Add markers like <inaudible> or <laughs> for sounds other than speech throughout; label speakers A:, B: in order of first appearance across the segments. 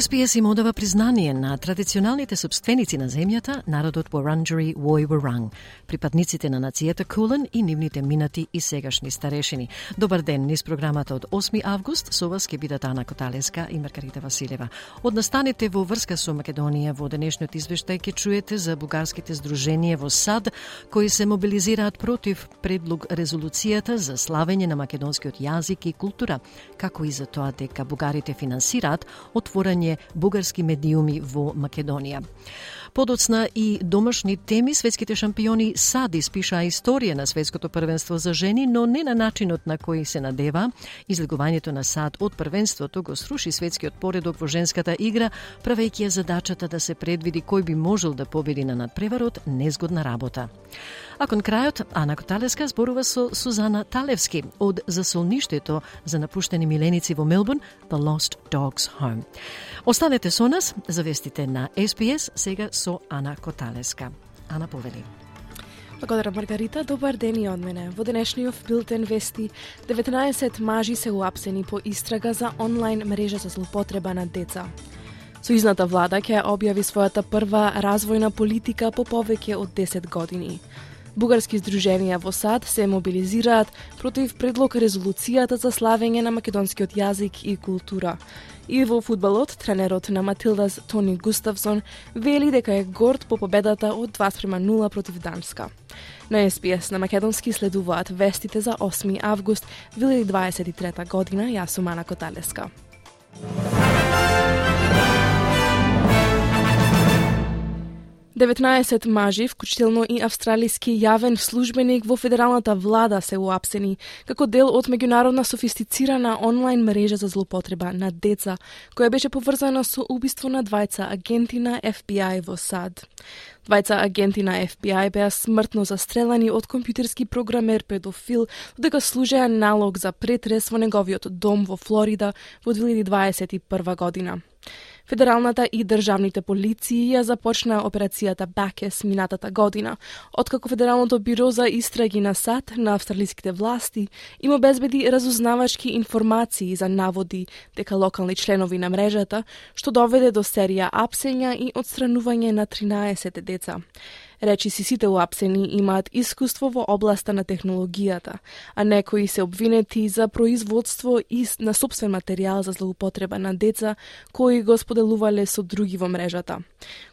A: СПС им одава признание на традиционалните собственици на земјата, народот Варанджери Вој Варанг, припадниците на нацијата Кулен и нивните минати и сегашни старешини. Добар ден, низ програмата од 8 август со вас ќе бидат Ана Коталеска и Маргарита Василева. Од настаните во врска со Македонија во денешниот извештај ќе чуете за бугарските здруженија во САД кои се мобилизираат против предлог резолуцијата за славење на македонскиот јазик и култура, како и за тоа дека бугарите финансираат отворање објавување бугарски медиуми во Македонија. Подоцна и домашни теми светските шампиони САД испиша историја на светското првенство за жени, но не на начинот на кој се надева. Излегувањето на САД од првенството го сруши светскиот поредок во женската игра, правејќи ја задачата да се предвиди кој би можел да победи на надпреварот, незгодна работа. А кон крајот, Ана Коталеска зборува со Сузана Талевски од засолништето за напуштени миленици во Мелбурн, The Lost Dogs Home. Останете со нас за вестите на SPS, сега со Ана Коталеска. Ана повели.
B: Благодарам, Маргарита. Добар ден и од мене. Во денешниот билтен вести, 19 мажи се уапсени по истрага за онлайн мрежа за злопотреба на деца. Сојузната влада ќе објави својата прва развојна политика по повеќе од 10 години. Бугарски здруженија во САД се мобилизираат против предлог резолуцијата за славење на македонскиот јазик и култура. И во фудбалот, тренерот на Матилдас Тони Густавсон вели дека е горд по победата од 2 спрема 0 против Данска. На СПС на Македонски следуваат вестите за 8 август 2023 година. Јас сум Ана Коталеска. 19 мажи, вклучително и австралиски јавен службеник во федералната влада се уапсени како дел од меѓународна софистицирана онлайн мрежа за злопотреба на деца, која беше поврзана со убиство на двајца агенти на FBI во САД. Двајца агенти на FBI беа смртно застрелани од компјутерски програмер педофил додека служеа налог за претрес во неговиот дом во Флорида во 2021 година. Федералната и државните полиции ја започна операцијата Бакес минатата година, откако Федералното биро за истраги на САД на австралиските власти им обезбеди разузнавачки информации за наводи дека локални членови на мрежата, што доведе до серија апсења и отстранување на 13 деца. Речиси сите уапсени имаат искуство во областа на технологијата, а некои се обвинети за производство и на собствен материјал за злоупотреба на деца кои го споделувале со други во мрежата.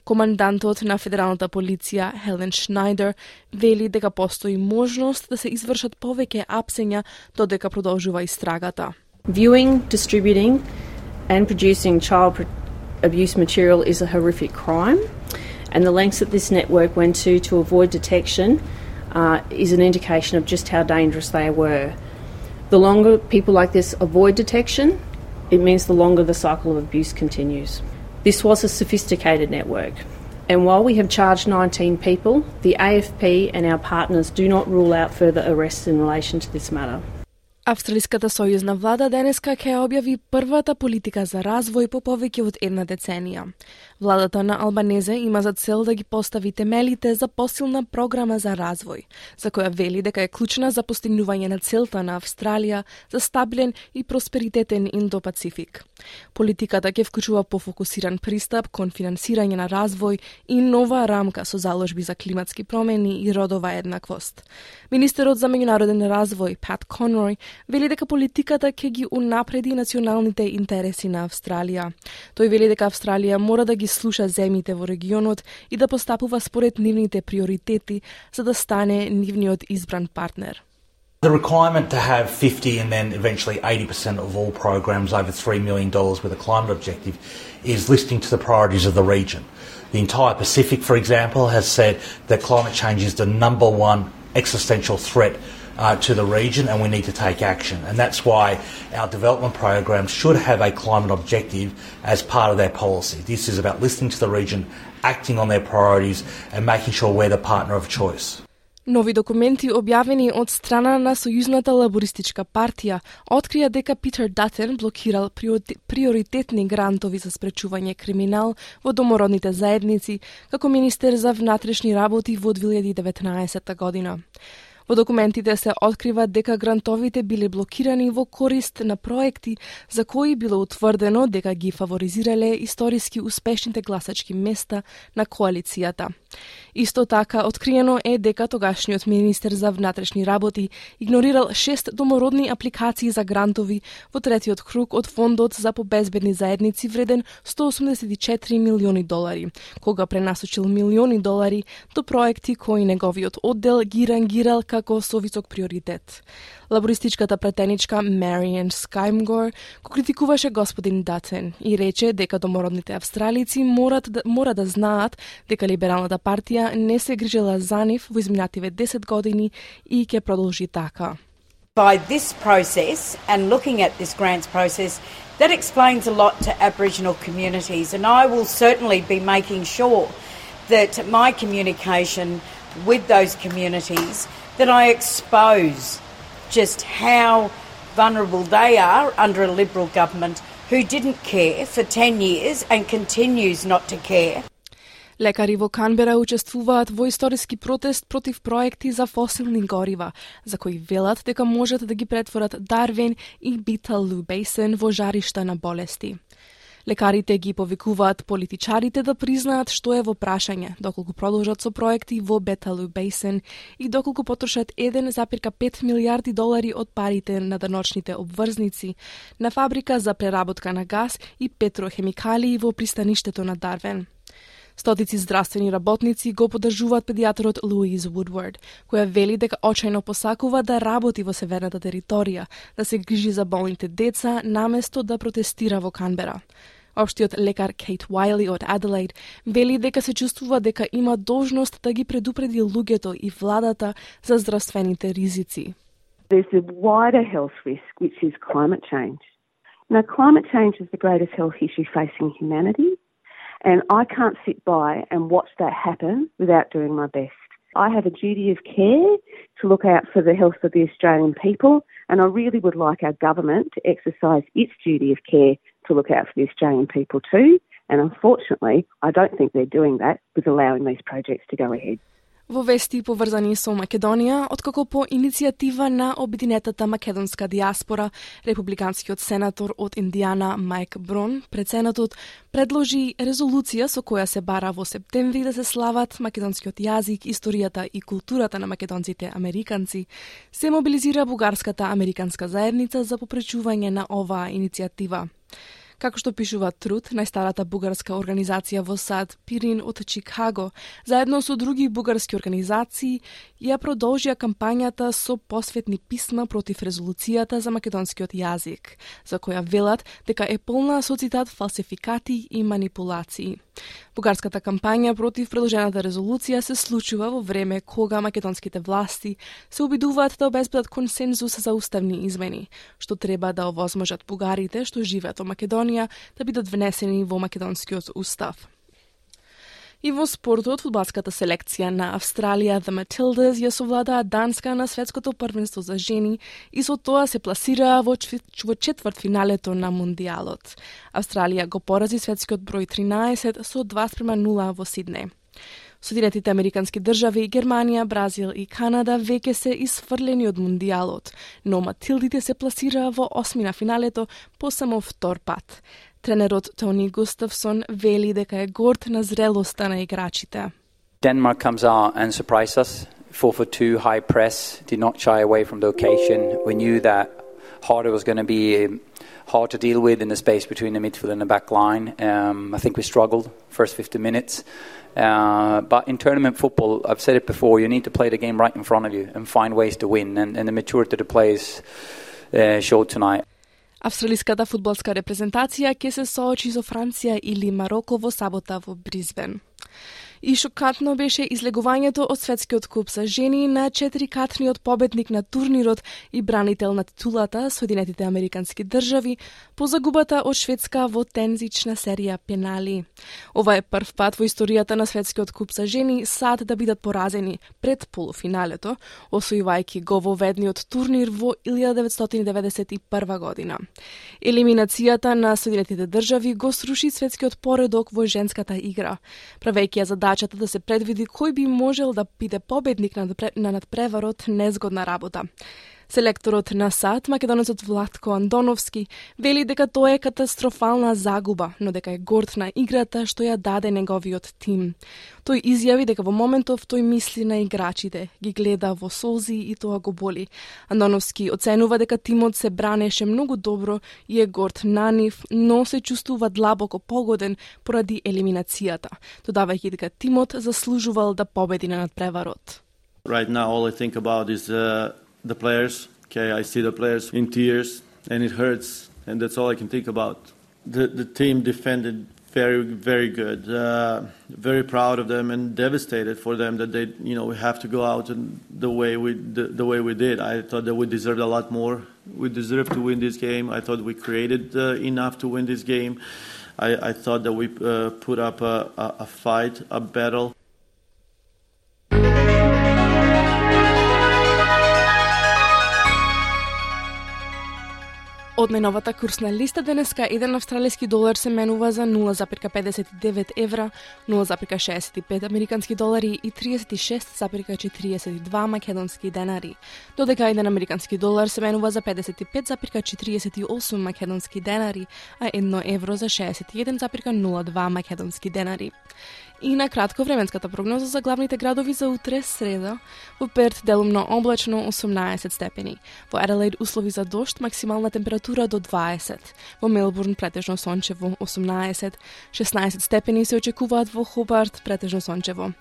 B: Командантот на Федералната полиција Хелен Шнайдер вели дека постои можност да се извршат повеќе апсења додека продолжува истрагата.
C: Viewing, distributing and producing child abuse material is a horrific crime. and the lengths that this network went to to avoid detection uh, is an indication of just how dangerous they were. The longer people like this avoid detection, it means the longer the cycle of abuse continues. This was a sophisticated network. And while we have charged 19 people, the AFP and our partners do not rule out further arrests in relation to this matter.
B: Австралиската сојузна влада денеска ќе објави првата политика за развој по повеќе од една деценија. Владата на Албанезе има за цел да ги постави темелите за посилна програма за развој, за која вели дека е клучна за постигнување на целта на Австралија за стабилен и просперитетен Индо-Пацифик. Политиката ќе вклучува пофокусиран пристап кон финансирање на развој и нова рамка со заложби за климатски промени и родова еднаквост. Министерот за меѓународен развој Пат Конрой вели дека политиката ќе ги унапреди националните интереси на Австралија. Тој вели дека Австралија мора да ги Да слуша земјите во регионот и да постапува според нивните приоритети за да стане нивниот избран партнер.
D: The requirement to have 50 and then eventually 80% of all programs over $3 million with a climate objective is listening to the priorities of the region. The entire Pacific, for example, has said that climate change is the number one existential threat uh, to the region and we need to take action. And that's why our development programs should have a climate objective as part of their policy. This is about listening to the region, acting on their priorities and making sure we're the partner of choice.
B: Нови документи објавени од страна на Сојузната лабористичка партија открија дека Питер Датен блокирал приоритетни грантови за спречување криминал во домородните заедници како министер за внатрешни работи во 2019 година. Во документите се открива дека грантовите биле блокирани во корист на проекти за кои било утврдено дека ги фаворизирале историски успешните гласачки места на коалицијата. Исто така, откриено е дека тогашниот министер за внатрешни работи игнорирал шест домородни апликации за грантови во третиот круг од фондот за побезбедни заедници вреден 184 милиони долари, кога пренасочил милиони долари до проекти кои неговиот оддел ги рангирал како со висок приоритет. Лабористичката претеничка Мариан Скаймгор го критикуваше господин Датен и рече дека домородните австралици морат да, мора да знаат дека либералната партија не се грижела за нив во изминативе 10 години и ќе продолжи така.
E: By this process and looking at this grants process, that explains a lot to Aboriginal communities, and I will certainly be making sure that my communication with those communities then I expose just how vulnerable they are under a Liberal government who didn't care for 10 years and continues not to care.
B: Лекари во Канбера учествуваат во историски протест против проекти за фосилни горива, за кои велат дека можат да ги претворат Дарвин и Биталу Бейсен во жаришта на болести. Лекарите ги повикуваат политичарите да признаат што е во прашање, доколку продолжат со проекти во Беталу Бейсен и доколку потрошат 1,5 милиарди долари од парите на даночните обврзници на фабрика за преработка на газ и петрохемикалии во пристаништето на Дарвен. Стотици здравствени работници го подржуваат педиатрот Луиз Вудвард, која вели дека очајно посакува да работи во северната територија, да се грижи за болните деца, наместо да протестира во Канбера. Обштиот лекар Кейт Уайли од Аделаид вели дека се чувствува дека има должност да ги предупреди луѓето и владата за здравствените ризици.
F: There's a wider health risk, which is climate change. Now, climate change is the greatest health issue facing humanity, and I can't sit by and watch that happen without doing my best. I have a duty of care to look out for the health of the Australian people, and I really would like our government to exercise its duty of care to look out for the Australian people too. And unfortunately, I don't think they're doing that with allowing these projects to go ahead.
B: Во вести поврзани со Македонија, откако по иницијатива на Обединетата македонска диаспора, републиканскиот сенатор од Индијана Майк Брон, пред сенатот предложи резолуција со која се бара во септември да се слават македонскиот јазик, историјата и културата на македонците американци, се мобилизира бугарската американска заедница за попречување на оваа иницијатива. Како што пишува Труд, најстарата бугарска организација во САД, Пирин од Чикаго, заедно со други бугарски организации, ја продолжија кампањата со посветни писма против резолуцијата за македонскиот јазик, за која велат дека е полна со цитат фалсификати и манипулации. Бугарската кампања против предложената резолуција се случува во време кога македонските власти се обидуваат да обезбедат консензус за уставни измени, што треба да овозможат бугарите што живеат во Македонија да бидат внесени во македонскиот устав. И во спортот, фудбалската селекција на Австралија The Matildas ја совладаа Данска на светското првенство за жени и со тоа се пласираа во, во четврт финалето на Мундијалот. Австралија го порази светскиот број 13 со 2 спрема 0 во Сиднеј. Соединетите американски држави, Германија, Бразил и Канада веќе се исфрлени од Мундијалот, но Матилдите се пласираа во осми на финалето по само втор пат. Тренерот Тони Густавсон вели дека е горд на зрелоста на играчите.
G: Denmark comes out and surprised us. 4 for 2, high press, did not shy away from the occasion. We knew that Harder was going to be um, hard to deal with in the space between the midfield and the back line. Um, I think we struggled first 50 minutes. Uh, but in tournament football, I've said it before, you need to play the game right in front of you and find ways to win. And, and the maturity of the players uh, showed tonight.
B: Австралиската фудбалска репрезентација ќе се соочи со Франција или Мароко во сабота во Бризбен. И шокантно беше излегувањето од светскиот куп за жени на четирикатниот победник на турнирот и бранител на титулата Соединетите Американски држави по загубата од Шведска во тензична серија пенали. Ова е прв пат во историјата на светскиот куп за жени сад да бидат поразени пред полуфиналето, освојувајќи го во ведниот турнир во 1991 година. Елиминацијата на Соединетите држави го сруши светскиот поредок во женската игра, правејќи ја задачата да се предвиди кој би можел да биде победник на надпреварот незгодна работа. Селекторот на САД, македонецот Владко Андоновски, вели дека тоа е катастрофална загуба, но дека е горд на играта што ја даде неговиот тим. Тој изјави дека во моментов тој мисли на играчите, ги гледа во солзи и тоа го боли. Андоновски оценува дека тимот се бранеше многу добро и е горд на нив, но се чувствува длабоко погоден поради елиминацијата, додавајќи дека тимот заслужувал да победи на надпреварот.
H: Right now all I think about is uh, the players. Okay, I see the players in tears, and it hurts, and that's all I can think about. The the team defended very very good. Uh, very proud of them and devastated for them that they you know we have to go out and the way we the, the way we did. I thought that we deserved a lot more. We deserved to win this game. I thought we created uh, enough to win this game. I, I thought that we uh, put up a, a, a fight, a battle.
B: Од најновата курсна листа денеска еден австралиски долар се менува за 0,59 евра, 0,65 американски долари и 36,42 македонски денари, додека еден американски долар се менува за 55,48 македонски денари, а едно евро за 61,02 македонски денари. И на кратко временската прогноза за главните градови за утре среда. Во Перт делумно облачно 18 степени. Во Аделаид услови за дошт, максимална температура до 20. Во Мелбурн претежно сончево 18. 16 степени се очекуваат во Хобарт претежно сончево.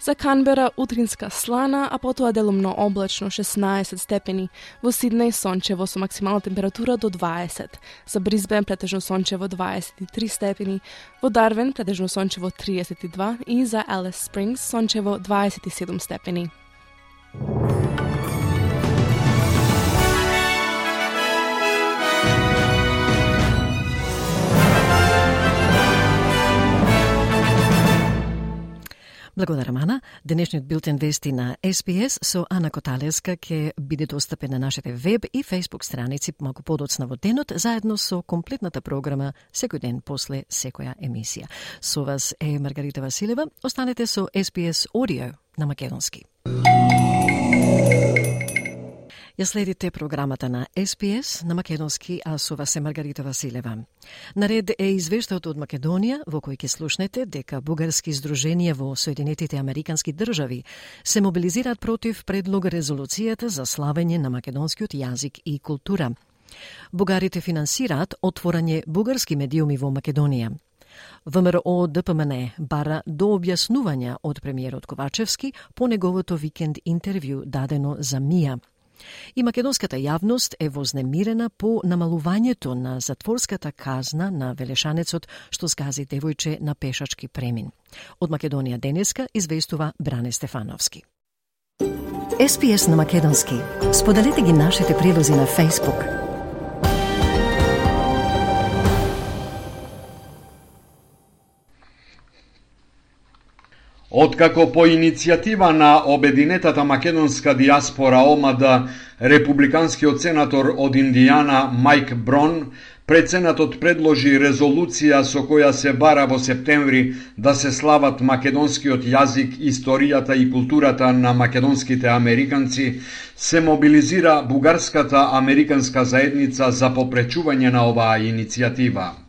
B: За Канбера утринска слана, а потоа делумно облачно 16 степени. Во Сиднеј сончево со максимална температура до 20. За Бризбен претежно сончево 23 степени. Во Дарвин претежно сончево 32 и за Елес Спрингс сончево 27 степени.
A: Благодарам, Ана. Денешниот билтен вести на СПС со Ана Коталеска ќе биде достапен на нашите веб и фейсбук страници малку подоцна во денот, заедно со комплетната програма секој ден после секоја емисија. Со вас е Маргарита Василева. Останете со СПС Audio на македонски. Ја следите програмата на СПС на Македонски, а со вас е Маргарита Василева. Наред е извештајот од Македонија, во кој ќе слушнете дека бугарски издруженија во Соединетите Американски држави се мобилизираат против предлог резолуцијата за славење на македонскиот јазик и култура. Бугарите финансираат отворање бугарски медиуми во Македонија. ВМРО ДПМН бара до објаснувања од премиерот Ковачевски по неговото викенд интервју дадено за МИА. И македонската јавност е вознемирена по намалувањето на затворската казна на велешанецот што скази девојче на пешачки премин. Од Македонија денеска известува Бране Стефановски. СПС на Македонски. Споделете ги нашите прилози на Facebook.
I: Откако по иницијатива на Обединетата македонска диаспора омада републиканскиот сенатор од Индијана Майк Брон, Преценатот предложи резолуција со која се бара во септември да се слават македонскиот јазик, историјата и културата на македонските американци, се мобилизира бугарската американска заедница за попречување на оваа иницијатива.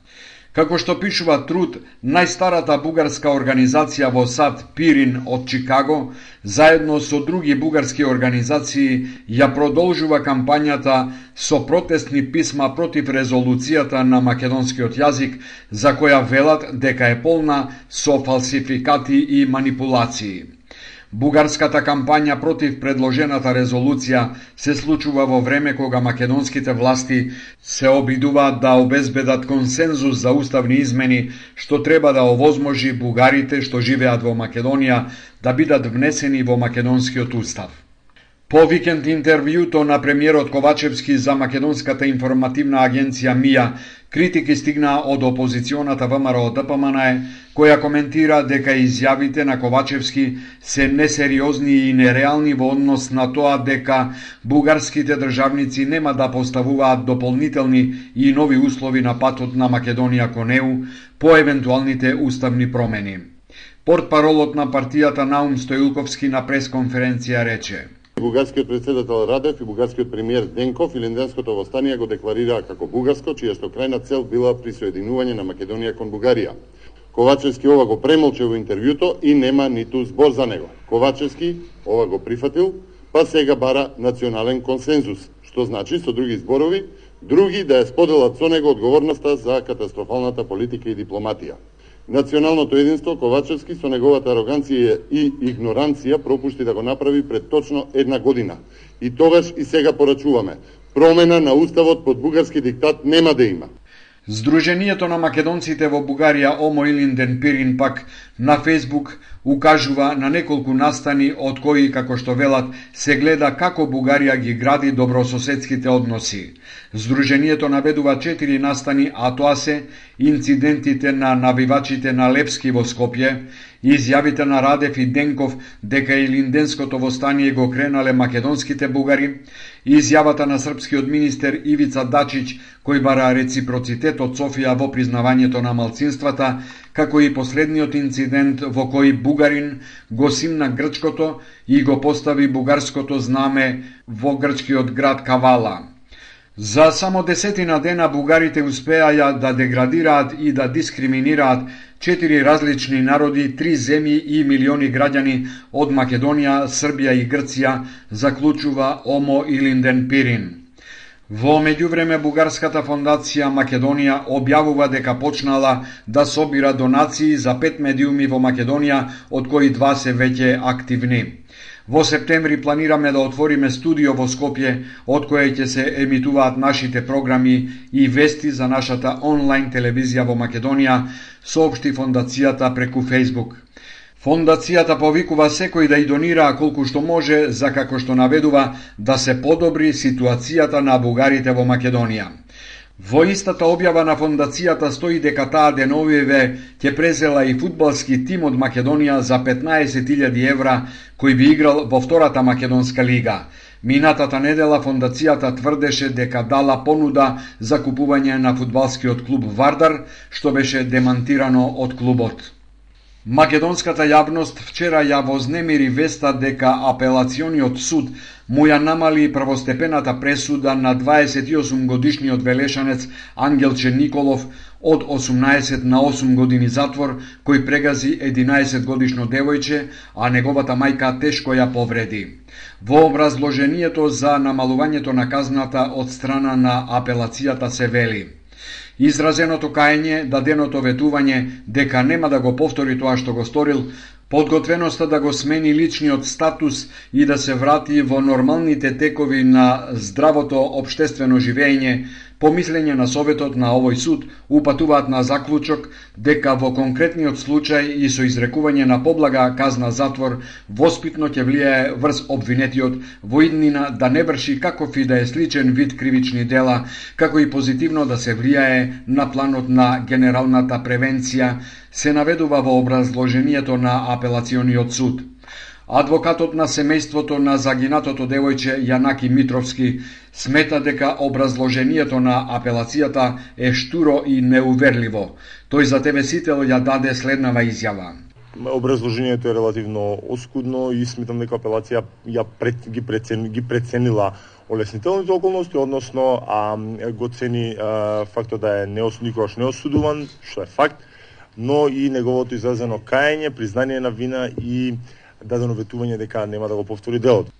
I: Како што пишува Труд, најстарата бугарска организација во САД Пирин од Чикаго, заедно со други бугарски организации, ја продолжува кампањата со протестни писма против резолуцијата на македонскиот јазик, за која велат дека е полна со фалсификати и манипулации. Бугарската кампања против предложената резолуција се случува во време кога македонските власти се обидуваат да обезбедат консензус за уставни измени што треба да овозможи бугарите што живеат во Македонија да бидат внесени во македонскиот устав. По викенд интервјуто на премиерот Ковачевски за Македонската информативна агенција МИА, критики стигнаа од опозиционата ВМРО ДПМН, која коментира дека изјавите на Ковачевски се несериозни и нереални во однос на тоа дека бугарските државници нема да поставуваат дополнителни и нови услови на патот на Македонија кон ЕУ по евентуалните уставни промени. Портпаролот на партијата Наум Стоилковски на пресконференција рече –
J: Бугарскиот председател Радев и бугарскиот премиер Денков и Ленденското востание го декларираа како бугарско, чија што крајна цел била присоединување на Македонија кон Бугарија. Ковачевски ова го премолче во интервјуто и нема ниту збор за него. Ковачевски ова го прифатил, па сега бара национален консензус, што значи со други зборови, други да ја споделат со него одговорноста за катастрофалната политика и дипломатија. Националното единство Ковачевски со неговата ароганција и игноранција пропушти да го направи пред точно една година. И тогаш и сега порачуваме. Промена на уставот под бугарски диктат нема да има.
I: Здруженијето на македонците во Бугарија Омо Илинден Пирин пак на Фейсбук укажува на неколку настани од кои, како што велат, се гледа како Бугарија ги гради добрососедските односи. Здруженијето наведува четири настани, а тоа се инцидентите на навивачите на Лепски во Скопје, изјавите на Радев и Денков дека и Линденското востание го кренале македонските бугари, изјавата на српскиот министер Ивица Дачич кој бара реципроцитет од Софија во признавањето на малцинствата, како и последниот инцидент во кој бугарин го симна грчкото и го постави бугарското знаме во грчкиот град Кавала. За само десетина дена бугарите успеаја да деградираат и да дискриминираат четири различни народи, три земји и милиони граѓани од Македонија, Србија и Грција, заклучува Омо Илинден Пирин. Во меѓувреме Бугарската фондација Македонија објавува дека почнала да собира донации за пет медиуми во Македонија, од кои два се веќе активни. Во септември планираме да отвориме студио во Скопје, од кое ќе се емитуваат нашите програми и вести за нашата онлайн телевизија во Македонија, соопшти фондацијата преку Facebook. Фондацијата повикува секој да и донира колку што може за како што наведува да се подобри ситуацијата на бугарите во Македонија. Во истата објава на фондацијата стои дека таа деновиве ќе презела и фудбалски тим од Македонија за 15.000 евра кој би играл во втората македонска лига. Минатата недела фондацијата тврдеше дека дала понуда за купување на фудбалскиот клуб Вардар, што беше демантирано од клубот. Македонската јавност вчера ја вознемири веста дека апелациониот суд му ја намали првостепената пресуда на 28 годишниот велешанец Ангелче Николов од 18 на 8 години затвор, кој прегази 11 годишно девојче, а неговата мајка тешко ја повреди. Во образложението за намалувањето на казната од страна на апелацијата се вели – Изразеното каење, даденото ветување дека нема да го повтори тоа што го сторил, подготвеноста да го смени личниот статус и да се врати во нормалните текови на здравото обштествено живење, По мислење на Советот на овој суд, упатуваат на заклучок дека во конкретниот случај и со изрекување на поблага казна затвор, воспитно ќе влијае врз обвинетиот во иднина да не врши каков и да е сличен вид кривични дела, како и позитивно да се влијае на планот на генералната превенција, се наведува во образложението на апелациониот суд. Адвокатот на семејството на загинатото девојче Јанаки Митровски смета дека образложението на апелацијата е штуро и неуверливо. Тој за тебе сител ја даде следнава изјава.
J: Образложението е релативно оскудно и сметам дека апелација ја пред, ги, прецен, ги преценила олеснителните околности, односно а, го цени а, фактот да е неос, никогаш неосудуван, што е факт, но и неговото изразено кајање, признание на вина и дадено ветување дека нема да го повтори делот.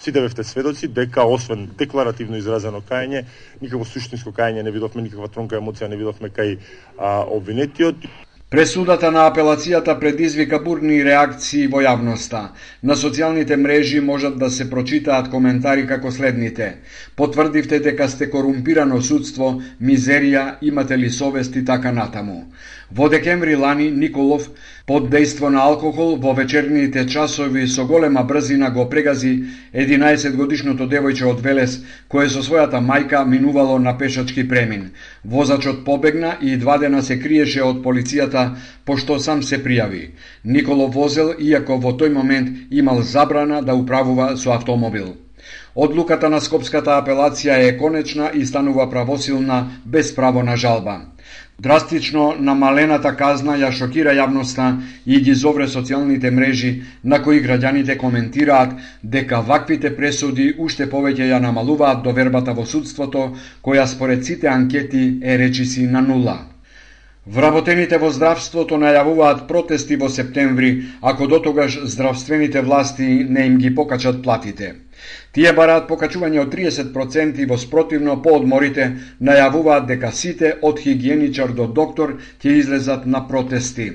J: Сите бевте сведоци дека освен декларативно изразено кајање, никакво суштинско кајање не видовме, никаква тронка емоција не видовме кај а, обвинетиот.
I: Пресудата на апелацијата предизвика бурни реакции во јавноста. На социјалните мрежи можат да се прочитаат коментари како следните. Потврдивте дека сте корумпирано судство, мизерија, имате ли совест и така натаму. Во декември лани Николов под дејство на алкохол во вечерните часови со голема брзина го прегази 11 годишното девојче од Велес кое со својата мајка минувало на пешачки премин. Возачот побегна и два дена се криеше од полицијата пошто сам се пријави. Николо возел иако во тој момент имал забрана да управува со автомобил. Одлуката на Скопската апелација е конечна и станува правосилна без право на жалба. Драстично намалената казна ја шокира јавноста и ги зовре социјалните мрежи на кои граѓаните коментираат дека ваквите пресуди уште повеќе ја намалуваат довербата во судството, која според сите анкети е речиси на нула. Вработените во здравството најавуваат протести во септември, ако дотогаш здравствените власти не им ги покачат платите. Тие бараат покачување од 30% во спротивно поодморите најавуваат дека сите од хигиеничар до доктор ќе излезат на протести.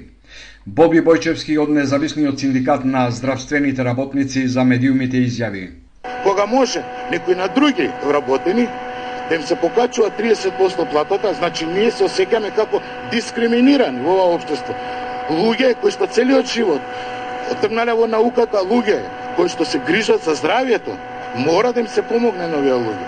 I: Боби Бојчевски од независниот синдикат на здравствените работници за медиумите изјави.
K: Кога може некои на други вработени да им се покачува 30% платата, значи ние се осеќаме како дискриминирани во ова општество. Луѓе кои што целиот живот отргнале во науката, луѓе кои што се грижат за здравјето, мора да им се помогне на овие луѓе.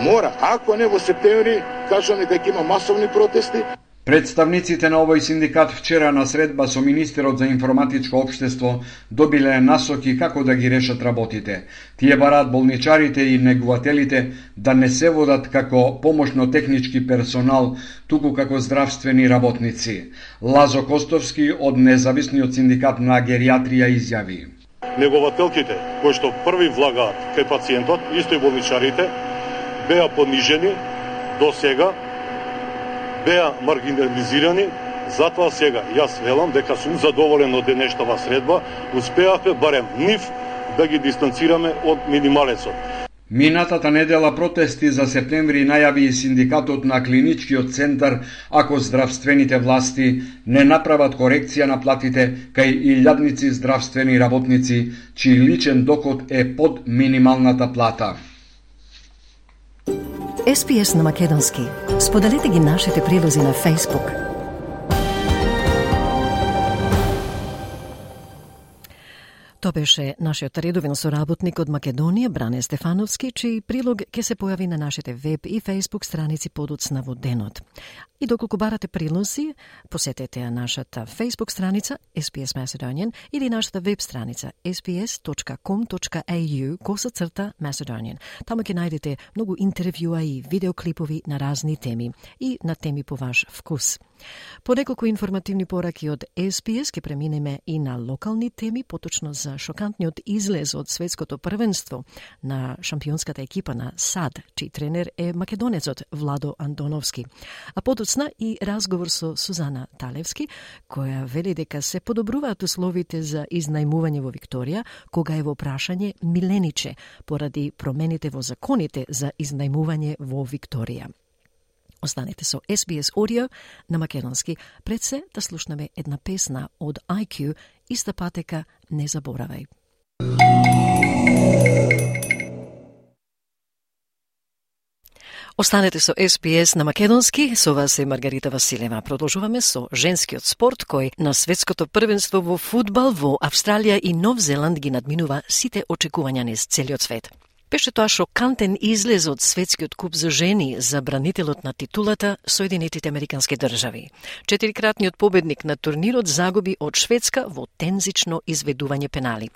K: Мора, ако не во септември, кажаме дека има масовни протести,
I: Представниците на овој синдикат вчера на средба со министерот за информатичко општество добиле насоки како да ги решат работите. Тие бараат болничарите и негувателите да не се водат како помошно-технички персонал, туку како здравствени работници. Лазо Костовски од независниот синдикат на гериатрија изјави.
L: Негователките кои што први влагаат кај пациентот, исто и болничарите, беа понижени до сега беа маргинализирани, затоа сега јас велам дека сум задоволен од денешната средба, успеавме барем нив да ги дистанцираме од минималецот.
I: Минатата недела протести за септември најави и синдикатот на клиничкиот центар ако здравствените власти не направат корекција на платите кај илјадници здравствени работници чиј личен доход е под минималната плата.
A: SPS на Македонски. Споделете ги нашите прилози на Facebook. Тоа беше нашиот редовен соработник од Македонија, Бране Стефановски, чиј прилог ќе се појави на нашите веб и фейсбук страници подоцна во денот. И доколку барате прилози, посетете ја нашата фейсбук страница SPS Macedonian или нашата веб страница sps.com.au коса црта Macedonian. Таму ќе најдете многу интервјуа и видеоклипови на разни теми и на теми по ваш вкус. По неколку информативни пораки од SPS ќе преминеме и на локални теми, поточно за шокантниот излез од светското првенство на шампионската екипа на САД, чиј тренер е македонецот Владо Андоновски, А подоцна и разговор со Сузана Талевски, која вели дека се подобруваат условите за изнајмување во Викторија, кога е во прашање милениче, поради промените во законите за изнајмување во Викторија. Останете со SBS Audio на македонски. Пред се да слушнеме една песна од IQ, Иста патека, не заборавај. Останете со SPS на Македонски, со вас е Маргарита Василева. Продолжуваме со женскиот спорт кој на светското првенство во фудбал во Австралија и Нов Зеланд ги надминува сите очекувања низ целиот свет. Беше тоа шокантен излез од светскиот куп за жени за бранителот на титулата Соединетите Американски држави. Четирикратниот победник на турнирот загуби од Шведска во тензично изведување пенали.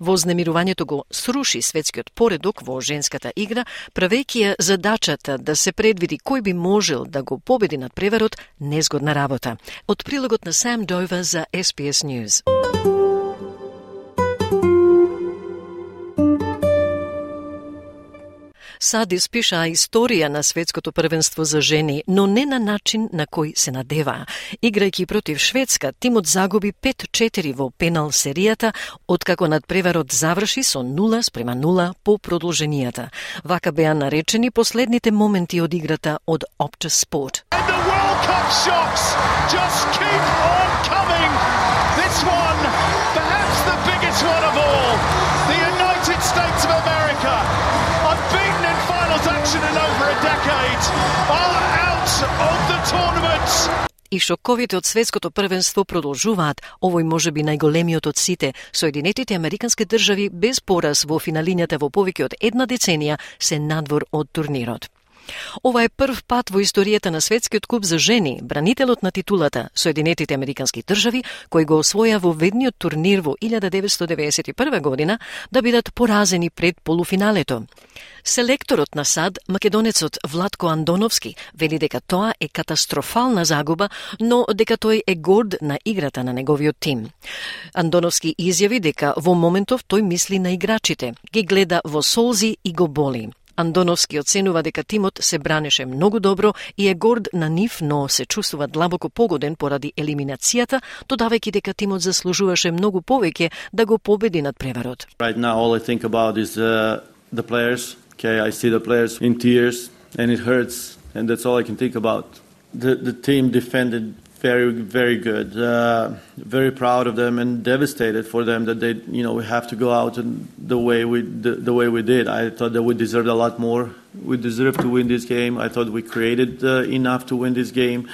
A: Во знемирувањето го сруши светскиот поредок во женската игра, правејќи ја задачата да се предвиди кој би можел да го победи над преварот незгодна работа. Од прилогот на Сам Дојва за SPS News. Сад испиша историја на светското првенство за жени, но не на начин на кој се надева. Играјќи против Шведска, тимот загуби 5-4 во пенал серијата, откако надпреварот заврши со 0 спрема 0 по продолженијата. Вака беа наречени последните моменти од играта од Опче Спорт. just keep on coming. This one, perhaps the biggest one of all. The United States of America, season in over a decade, are out of the tournament. и шоковите од светското првенство продолжуваат. Овој може би најголемиот од сите. Соединетите Американски држави без пораз во финалињата во повеќе од една деценија се надвор од турнирот. Ова е прв пат во историјата на светскиот куп за жени, бранителот на титулата Соединетите Американски држави, кој го освоја во ведниот турнир во 1991 година, да бидат поразени пред полуфиналето. Селекторот на САД, македонецот Владко Андоновски, вели дека тоа е катастрофална загуба, но дека тој е горд на играта на неговиот тим. Андоновски изјави дека во моментов тој мисли на играчите, ги гледа во солзи и го боли. Андоновски оценува дека тимот се бранеше многу добро и е горд на нив, но се чувствува длабоко погоден поради елиминацијата, додавајќи дека тимот заслужуваше многу повеќе да го победи над преварот.
H: Right now all I think about is uh, the players. Okay, I see the players in tears and it hurts and that's all I can think about. The the team defended very, very good. Uh, very proud of them and devastated for them that they, you know, we have to go out and the way we the, the way we did. I thought that we deserved a lot more. We deserved to win this game. I thought we created uh, enough to win this game.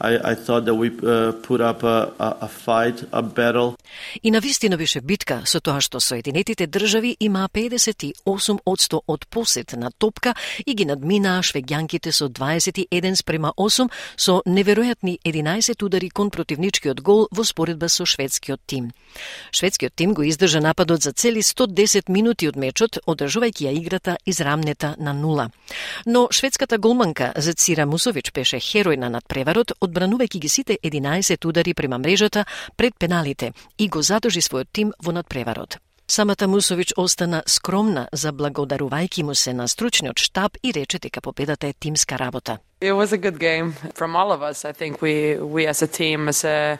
H: I, I thought that we uh, put up a, a, fight, a battle.
A: И на вистина беше битка со тоа што Соединетите држави имаа 58% од посет на топка и ги надминаа швегјанките со 21 спрема 8 со неверојатни 11 удари кон противничкиот гол во споредба со шведскиот тим. Шведскиот тим го издржа нападот за цели 110 минути од мечот, одржувајќи ја играта израмнета на нула. Но шведската голманка Зецира Мусович беше херој на надпреварот, одбранувајќи ги сите 11 удари према мрежата пред пеналите и го задржи својот тим во надпреварот. Самата Мусович остана скромна за благодарувајќи му се на стручниот штаб и рече дека победата е тимска работа.
M: It was a good game from all of us. I think we we as a team as a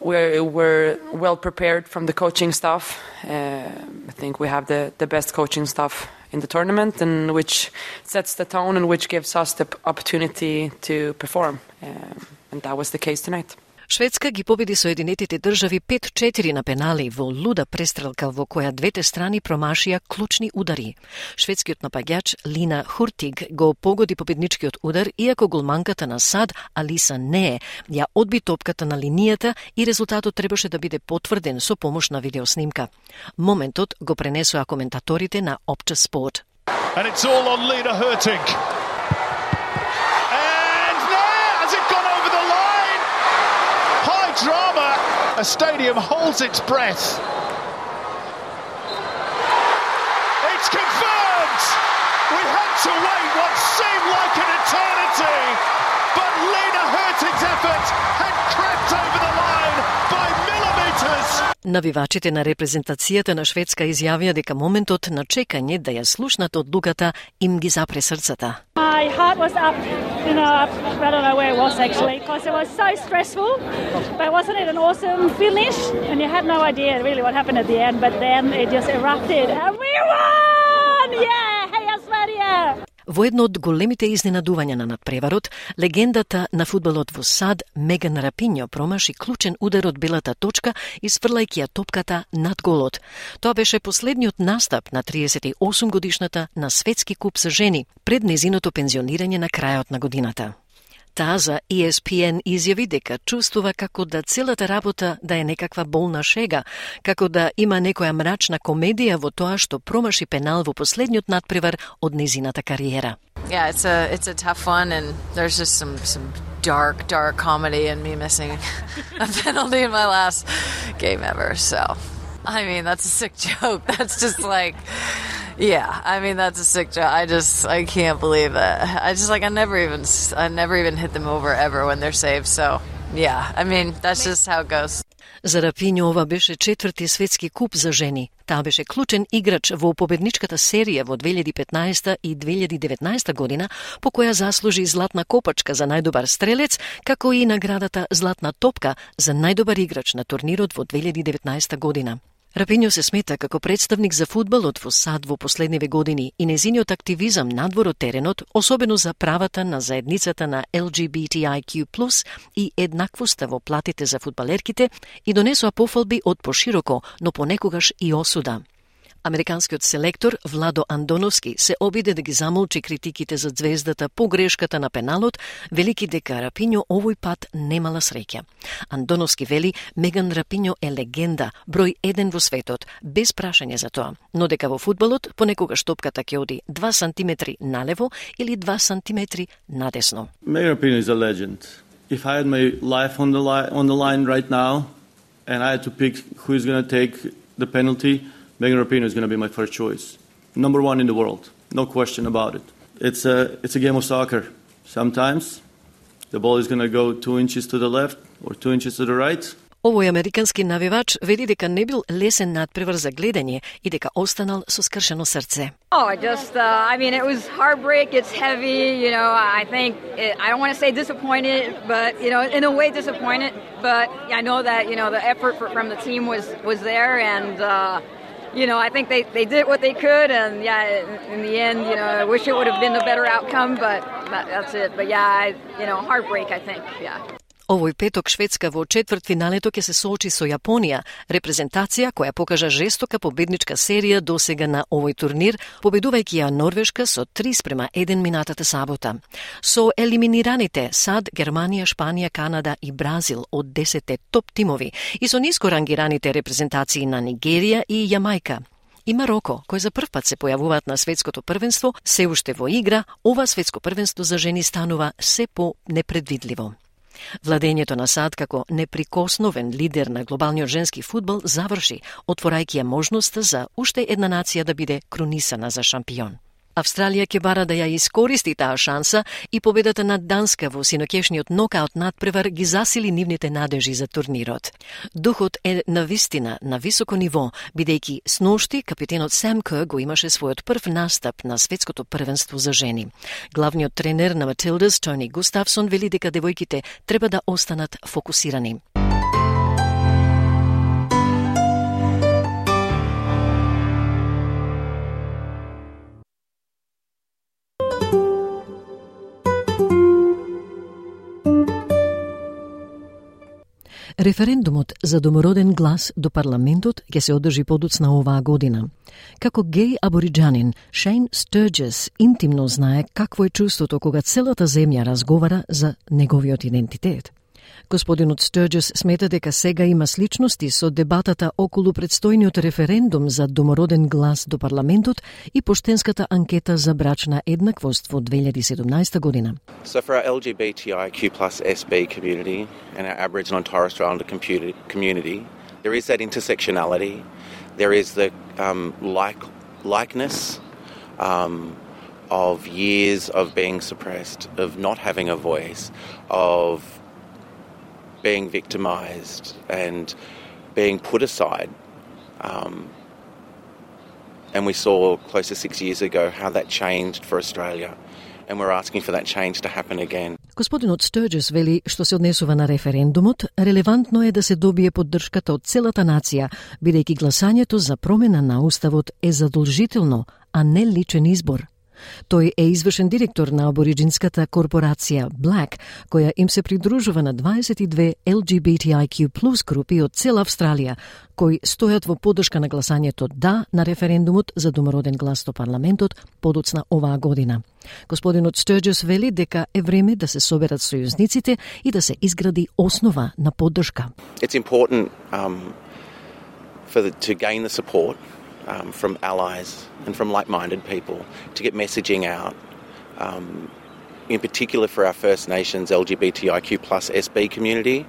M: we were well prepared from the coaching staff. Uh, I think we have the, the best coaching staff in the tournament, and which sets the tone and which gives us the opportunity to perform. Um, and that was the case tonight.
A: Шведска ги победи Соединетите држави 5-4 на пенали во луда престрелка во која двете страни промашија клучни удари. Шведскиот напаѓач Лина Хуртиг го погоди победничкиот удар, иако голманката на САД Алиса Не ја одби топката на линијата и резултатот требаше да биде потврден со помош на видеоснимка. Моментот го пренесоа коментаторите на Опче Спорт. And it's all on Lina Hurtig.
N: Drama. A stadium holds its breath. It's confirmed! We had to wait what seemed like an eternity, but Lena Hurtig's effort had crept over
A: Навивачите на репрезентацијата на Шведска изјавија дека моментот на чекање да ја слушнат одлуката им ги запре срцата.
O: My heart was up, you know, up, I don't know where it was actually, because it was so stressful. But wasn't it an awesome finish? And you had no idea really what happened at the end, but then it just erupted and we won! Yeah! Hey, Australia!
A: Во едно од големите изненадувања на надпреварот, легендата на фудбалот во САД Меган Рапиньо промаши клучен удар од белата точка исфрлајќи ја топката над голот. Тоа беше последниот настап на 38 годишната на светски куп за жени пред незиното пензионирање на крајот на годината. Таа за ESPN изјави дека чувствува како да целата работа да е некаква болна шега, како да има некоја мрачна комедија во тоа што промаши пенал во последниот надпревар од незината кариера.
P: Yeah, it's a it's a tough one and there's just some some dark dark comedy and me missing a penalty in my last game ever. So, I mean, that's a sick <laughs> joke. That's just like yeah, I mean that's a sick job. I just I can't believe it. I just like I never even I never even hit them over ever when they're saved. So yeah, I mean that's just how it goes.
A: За Рапиньо ова беше четврти светски куп за жени. Таа беше клучен играч во победничката серија во 2015 и 2019 година, по која заслужи златна копачка за најдобар стрелец, како и наградата Златна топка за најдобар играч на турнирот во 2019 година. Рапиньо се смета како представник за фудбалот во САД во последниве години и незиниот активизам надвор од теренот, особено за правата на заедницата на LGBTIQ+, и еднаквоста во платите за фудбалерките, и донесоа пофалби од пошироко, но понекогаш и осуда. Американскиот селектор Владо Андоновски се обиде да ги замолчи критиките за звездата по грешката на пеналот, велики дека Рапиньо овој пат немала среќа. Андоновски вели Меган Рапиньо е легенда, број еден во светот, без прашање за тоа, но дека во фудбалот понекогаш топката ќе оди 2 сантиметри налево или 2 сантиметри надесно.
H: Megan Rapinoe is a legend. If I had my life on the, li on the line right now and I had to pick who is going to take the penalty, Megan Rapinoe is going to be my first choice. Number one in the world, no question about it. It's a, it's a game of soccer. Sometimes the ball is going to go two inches to the left or two inches to the right.
A: Овој американски навивач вели дека не бил лесен надпревар за гледање и дека останал со скршено срце.
Q: Oh, I just, uh, I mean, it was heartbreak. It's heavy. You know, I think, it, I don't want to say disappointed, but, you know, in a way disappointed. But I know that, you know, the effort for, from the team was, was there. And, uh, you know, I think they, they did what they could, and yeah, in, in the end, you know, I wish it would have been a better outcome, but that, that's it. But yeah, I, you know, heartbreak, I think, yeah.
A: Овој петок Шведска во четвртфиналето ќе се соочи со Јапонија, репрезентација која покажа жестока победничка серија досега на овој турнир, победувајќи ја Норвешка со 3 спрема 1 минатата сабота. Со елиминираните САД, Германија, Шпанија, Канада и Бразил од 10 топ тимови и со ниско рангираните репрезентации на Нигерија и Јамајка, и Мароко, кои за прв пат се појавуваат на светското првенство, се уште во игра, ова светско првенство за жени станува се по непредвидливо. Владењето на САД како неприкосновен лидер на глобалниот женски фудбал заврши, отворајќи ја можноста за уште една нација да биде кронисана за шампион. Австралија ќе бара да ја искористи таа шанса и победата над Данска во синокешниот нокаут надпревар ги засили нивните надежи за турнирот. Духот е на вистина на високо ниво, бидејќи сношти капитенот Сем Кер го имаше својот прв настап на светското првенство за жени. Главниот тренер на Матилдас Тони Густавсон вели дека девојките треба да останат фокусирани. Референдумот за домороден глас до парламентот ќе се одржи подоцна оваа година. Како геј абориджанин, Шейн Стерджес интимно знае какво е чувството кога целата земја разговара за неговиот идентитет. Господинот Стерджес смета дека сега има сличности со дебатата околу предстојниот референдум за домороден глас до парламентот и поштенската анкета за брачна еднаквост во 2017 година.
R: So for our LGBTIQ plus SB community and our Aboriginal and Torres Strait Islander community, there is that intersectionality, there is the um, like likeness um, of years of being suppressed, of not having a voice, of being victimized and being put aside. Um, and we saw close to six years ago how that changed for Australia. And we're asking for that change to happen again.
A: Господинот Стерджес вели што се однесува на референдумот, релевантно е да се добие поддршката од целата нација, бидејќи гласањето за промена на уставот е задолжително, а не личен избор. Тој е извршен директор на абориджинската корпорација Black, која им се придружува на 22 LGBTIQ плюс групи од цела Австралија, кои стојат во поддршка на гласањето да на референдумот за домороден глас до парламентот подоцна оваа година. Господинот Стерджес вели дека е време да се соберат сојузниците и да се изгради основа на поддршка.
R: It's important um, for the, to gain the support um, from allies and from like minded people to get messaging out. Um, in particular for our First Nations LGBTIQ plus SB community.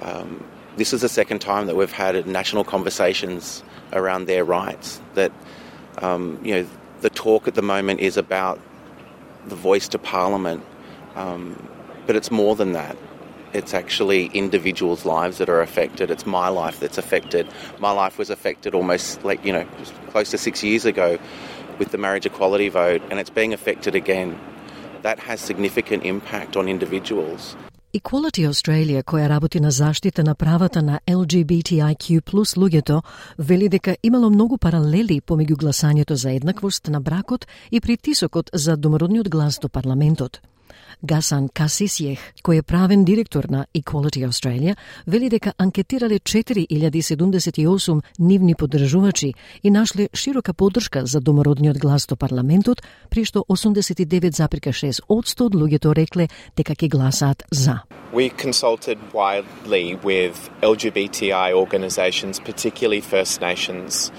R: Um, this is the second time that we've had national conversations around their rights. That um, you know, the talk at the moment is about the voice to Parliament, um, but it's more than that. It's actually individuals' lives that are affected. It's my life that's affected. My life was affected almost like, you know, close to six years ago with the marriage equality vote, and it's being affected again. That has significant impact on individuals.
A: Equality Australia, која работи на заштита на правата на LGBTIQ плюс луѓето, вели дека имало многу паралели помеѓу гласањето за еднаквост на бракот и притисокот за домородниот глас до парламентот. Гасан Касисиех, кој е правен директор на Equality Australia, вели дека анкетирале 4078 нивни поддржувачи и нашле широка поддршка за домородниот глас до парламентот, при што 89,6 од од луѓето рекле дека ќе гласаат за.
S: We consulted widely with LGBTI organisations, particularly First Nations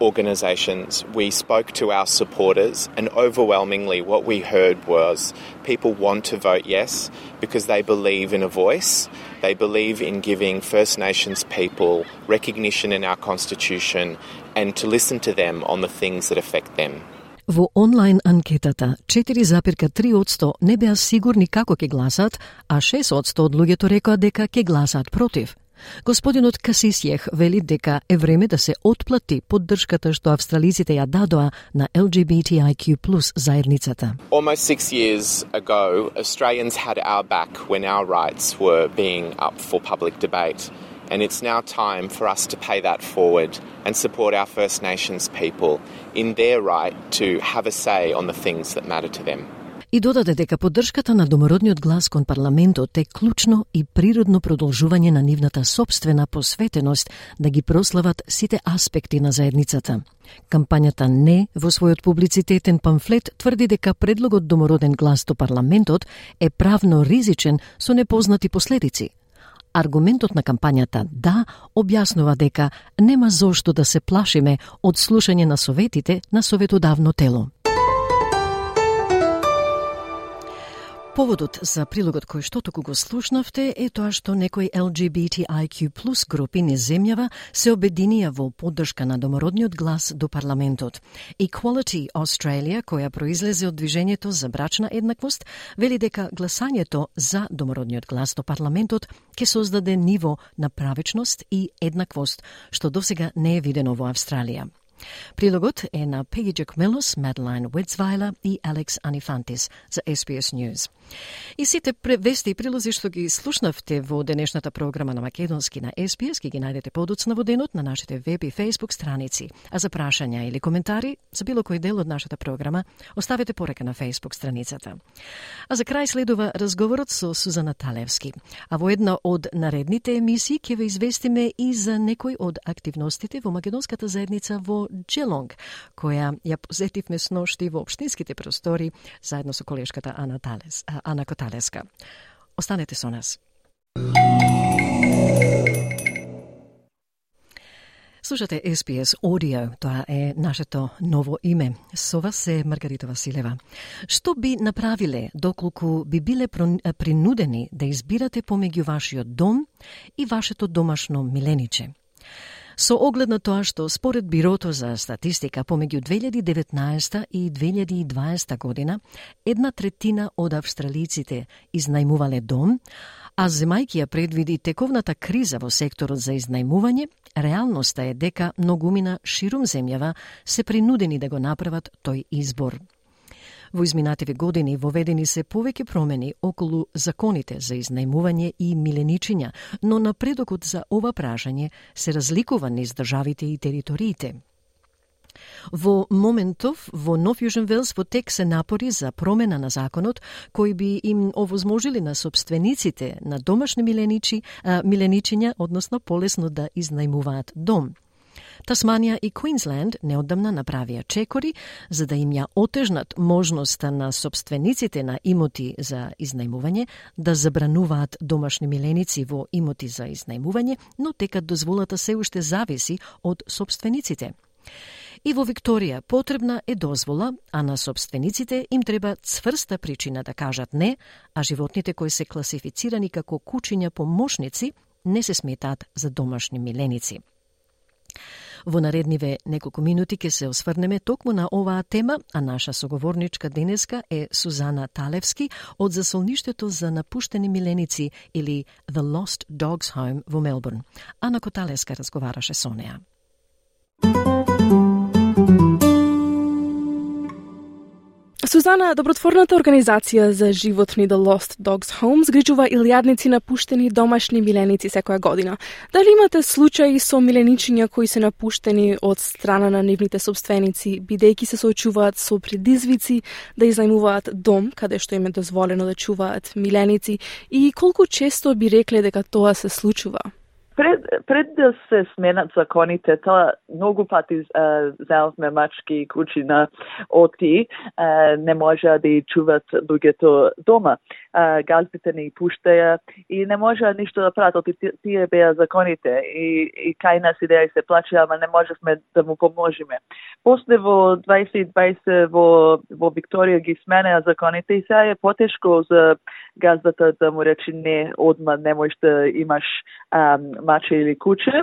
S: organisations, we spoke to our supporters, and overwhelmingly, what we heard was people want to vote yes because they believe in a voice. They believe in giving First Nations people recognition in our Constitution and to listen to them on the things that affect them.
A: Во онлайн анкетата 4,3% не беа сигурни како ќе гласат, а 6% од луѓето рекоа дека ќе гласат против. Господинот Касисјех вели дека е време да се отплати поддршката што австралиците ја дадоа на LGBTIQ+ заедницата.
S: Almost six years ago, Australians had our back when our rights were being up for public debate. And it's now time for us to pay that forward and support our First Nations people in their right to have a say on the things that matter to them
A: и додаде дека поддршката на домородниот глас кон парламентот е клучно и природно продолжување на нивната собствена посветеност да ги прослават сите аспекти на заедницата. Кампањата не во својот публицитетен памфлет тврди дека предлогот домороден глас до парламентот е правно ризичен со непознати последици. Аргументот на кампањата да објаснува дека нема зошто да се плашиме од слушање на советите на советодавно тело. Поводот за прилогот кој што току го слушнавте е тоа што некои LGBTIQ плюс групи низ земјава се обединија во поддршка на домородниот глас до парламентот. Equality Australia, која произлезе од движењето за брачна еднаквост, вели дека гласањето за домородниот глас до парламентот ќе создаде ниво на правечност и еднаквост, што досега не е видено во Австралија. Прилогот е на Пеги Джакмелос, Медлайн Уедзвайлер и Алекс Анифантис за SBS News. И сите вести и прилози што ги слушнавте во денешната програма на Македонски на SBS ги ги најдете подоцна во денот на нашите веб и Facebook страници. А за прашања или коментари за било кој дел од нашата програма, оставете порека на Facebook страницата. А за крај следува разговорот со Сузана Талевски. А во една од наредните емисии ќе ве известиме и за некои од активностите во македонската заедница во Джелонг, која ја посетивме сношти во општинските простори заедно со колешката Ана Талес, Ана Коталеска. Останете со нас. Слушате SPS Audio, тоа е нашето ново име. Со вас е Маргарита Василева. Што би направиле доколку би биле принудени да избирате помеѓу вашиот дом и вашето домашно милениче? Со оглед на тоа што според Бирото за статистика помеѓу 2019 и 2020 година една третина од австралиците изнајмувале дом, а земајки ја предвиди тековната криза во секторот за изнајмување, реалноста е дека многумина ширум земјава се принудени да го направат тој избор. Во изминативе години воведени се повеќе промени околу законите за изнајмување и миленичиња, но напредокот за ова прашање се разликува низ државите и териториите. Во моментов, во Нов Јужен Велс во тек се напори за промена на законот кои би им овозможили на собствениците на домашни миленичи, а, миленичиња, односно полесно да изнајмуваат дом. Тасманија и Квинсленд неодамна направија чекори за да им ја отежнат можноста на собствениците на имоти за изнајмување да забрануваат домашни миленици во имоти за изнајмување, но тека дозволата се уште зависи од собствениците. И во Викторија потребна е дозвола, а на собствениците им треба цврста причина да кажат не, а животните кои се класифицирани како кучиња помошници не се сметаат за домашни миленици. Во наредниве неколку минути ќе се осврнеме токму на оваа тема, а наша соговорничка денеска е Сузана Талевски од засолништето за напуштени миленици или The Lost Dogs Home во Мелбурн. Ана Коталеска разговараше со неа.
B: Сузана, добротворната организација за животни The Lost Dogs Home згрижува илјадници напуштени домашни миленици секоја година. Дали имате случаи со миленичиња кои се напуштени од страна на нивните собственици, бидејќи се соочуваат со предизвици да изнајмуваат дом каде што им е дозволено да чуваат миленици и колку често би рекле дека тоа се случува?
T: Пред, пред да се сменат законите, тоа многу пати заузме мачки и кучи на оти, а, не може да ја чуват луѓето дома. А, газбите не ја пуштаја и не може ништо да прават, оти тие беа законите и, и кај нас идеја и се плаче, ама не можевме да му поможиме. После во 2020 во, во Викторија ги сменеа законите и сега е потешко за газдата да му рече не, одма не можеш да имаш ам, маче или куче.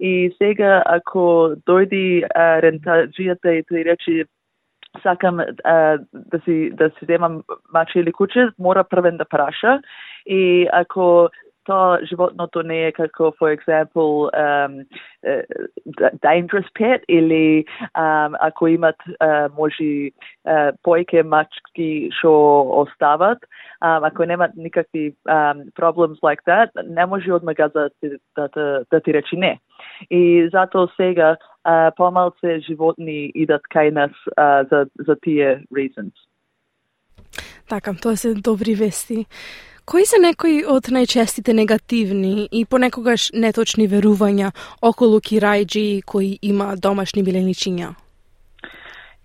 T: И сега, ако дојди рентаджијата и тој рече сакам а, да си да си земам маче или куче, мора првен да праша и ако То животното не е како, for example, um, dangerous pet или um, ако имат uh, може uh, појке мачки што остават, um, ако немат никакви um, problems like that, не може од магаза да, да, да, да ти речи не. И затоа сега uh, помалце животни идат кај нас uh, за, за тие reasons.
B: Така, тоа се добри вести. Кои се некои од најчестите негативни и понекогаш неточни верувања околу кирајджи кои има домашни биленичиња?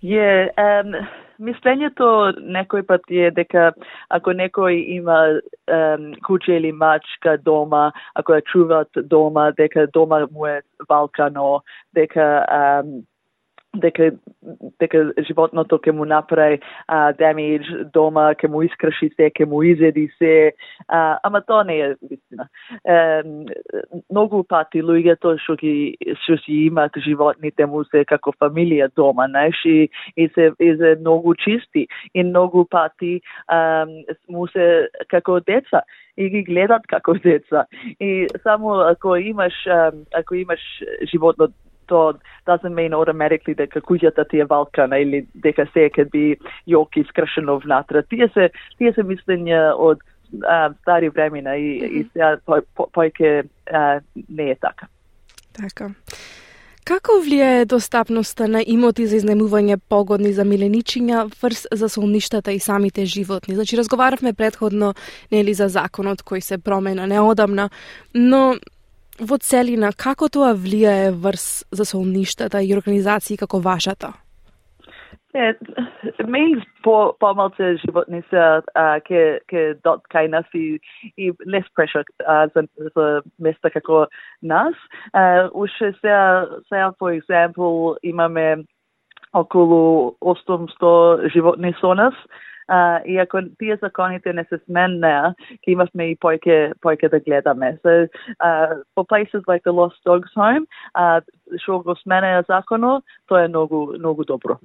T: Е, yeah, um, мислењето некој пат е дека ако некој има um, куче или мачка дома, ако ја чуваат дома, дека дома му е валкано, дека um, дека дека животното ќе му направи а, damage дома, ќе му искрши се, ќе му изеди се, а, ама тоа не е вистина. Е, многу пати луѓето што ги што си имаат животните му се како фамилија дома, знаеш, и, и се и се многу чисти и многу пати а, му се како деца и ги гледат како деца. И само ако имаш ако имаш животно тоа doesn't mean automatically дека куќата ти е валкана или дека се ќе би јоки скршено внатре. Тие се тие се мислења од а, стари времена и, и сега појке не е така.
B: Така. Како влијае достапноста на имоти за изнемување погодни за миленичиња врз за солништата и самите животни? Значи, разговаравме предходно нели за законот кој се промена неодамна, но во целина, како тоа влијае врз засолништата и организации како вашата?
T: Е, means по помалце животни се ке ке дот кај нас и, и less pressure за, за места како нас. уште сега, сега, for example, имаме околу 800 животни со нас, Uh, и ако тие законите не се сменнеа, ќе имавме и појке, појке да гледаме. So, uh, for places like the Lost Dogs Home, uh, што го сменеа законот, тоа е многу, многу добро.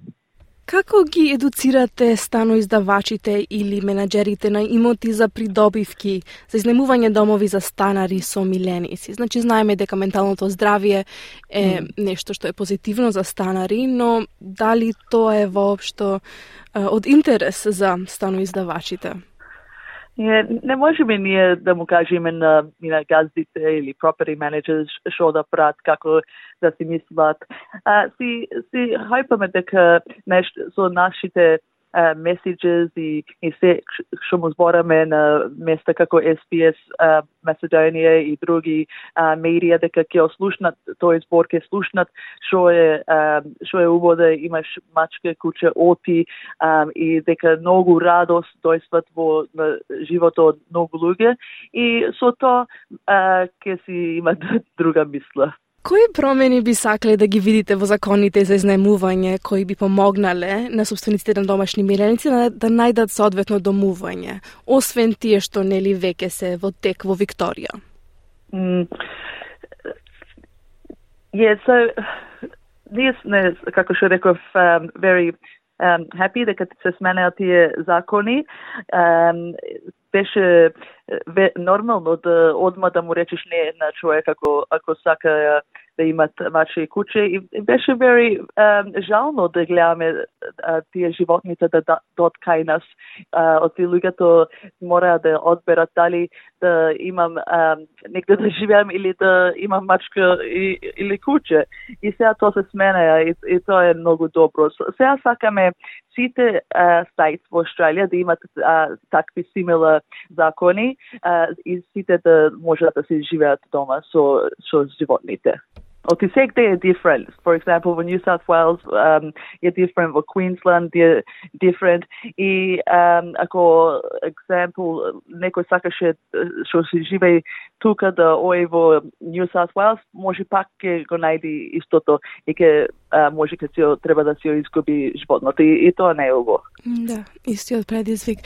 B: Како ги едуцирате станоиздавачите или менаџерите на имоти за придобивки, за изнемување домови за станари со миленици? Значи, знаеме дека менталното здравје е нешто што е позитивно за станари, но дали тоа е воопшто од интерес за станоиздавачите?
T: Не, не можеме ние да му кажеме на, на газдите или property managers што да прават, како да си мислат. А, си, си хајпаме дека нешто со нашите uh, messages и, и се што му збораме на места како SPS uh, Macedonија и други uh, медија дека ќе ослушнат тој збор ќе слушнат што е што е убаво да имаш мачка куче оти um, и дека многу радост дојстват во на животот од многу луѓе и со тоа uh, ќе си имат <laughs> друга мисла.
B: Кои промени би сакле да ги видите во законите за изнајмување кои би помогнале на собствениците на домашни миленици да, најдат соодветно домување, освен тие што нели веќе се во тек во Викторија?
T: Mm. Yeah, so ние сме, како што реков, um, very um, happy дека се сменеа тие закони. Um, беше нормално да одма да му речеш не на човек ако, ако сака да има маче и куче и беше very um, жално да гледаме uh, тие животните да, да дот кај нас. Uh, од тие луѓето мора да одберат дали да имам um, негде да живеам или да имам мачка и, или куче. И сега тоа се сменеа и, и тоа е многу добро. Сега сакаме сите uh, сайт во Австралија да имат uh, такви симила закони uh, и сите да можат да се живеат дома со, со животните. Okay, sec they are different. For example, for New South Wales, um, are different. For Queensland, they're different. И um, ако example некој сакаше што се живее тука да ое во New South Wales, може пак ќе го најди истото и ќе може ќе се треба да се изгуби животното и, и тоа не е убаво.
B: Да, истиот предизвик.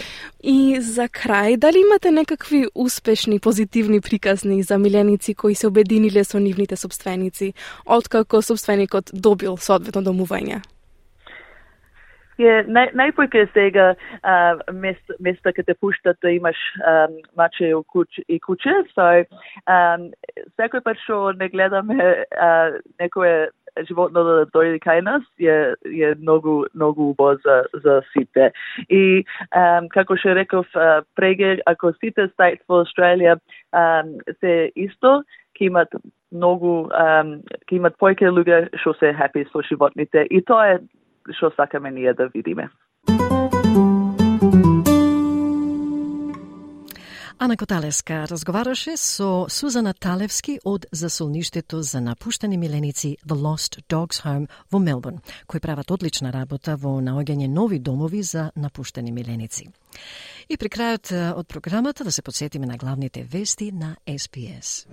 B: И за крај, дали имате некакви успешни, позитивни приказни за миленици кои се обединиле со нивните собственици, откако собственикот добил соодветно домување?
T: Naj, najprej сега uh, места, места каде пуштат да имаш um, маче и, куч, и куче, so um, секој пат што не гледаме некое животно да дојде кај нас е, е многу, многу убо за, за сите. И um, како што реков uh, преге, ако сите стајт во Австралија um, се исто, ќе имат многу, um, ќе имат појке луѓе што се happy со животните. И тоа е што сакаме ние да видиме.
A: Ана Коталеска разговараше со Сузана Талевски од засолништето за напуштени миленици The Lost Dogs Home во Мелбурн, кои прават одлична работа во наоѓање нови домови за напуштени миленици. И при крајот од програмата да се подсетиме на главните вести на SPS.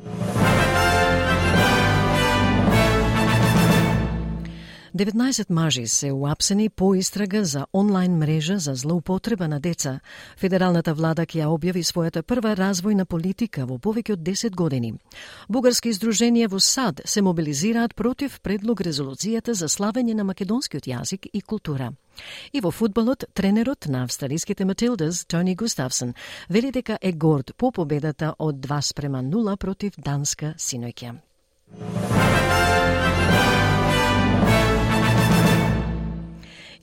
A: 19 мажи се уапсени по истрага за онлайн мрежа за злоупотреба на деца. Федералната влада ќе ја објави својата прва развојна политика во повеќе од 10 години. Бугарски издруженија во САД се мобилизираат против предлог резолуцијата за славење на македонскиот јазик и култура. И во фудбалот, тренерот на австралиските Матилдас, Тони Густавсон, вели дека е горд по победата од 2 спрема 0 против Данска синоќа.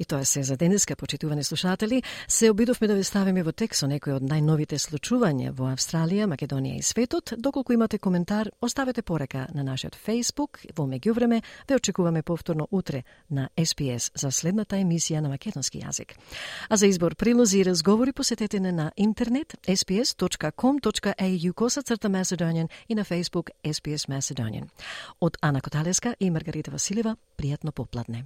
A: И тоа се за денеска, почитувани слушатели. Се обидовме да ви ставиме во текст со некои од најновите случувања во Австралија, Македонија и светот. Доколку имате коментар, оставете порека на нашиот Facebook. Во меѓувреме, ве очекуваме повторно утре на SPS за следната емисија на македонски јазик. А за избор прилози и разговори посетете не на интернет sps.com.au косацрта Macedonian и на Facebook SPS Macedonian. Од Ана Коталеска и Маргарита Василева, пријатно попладне.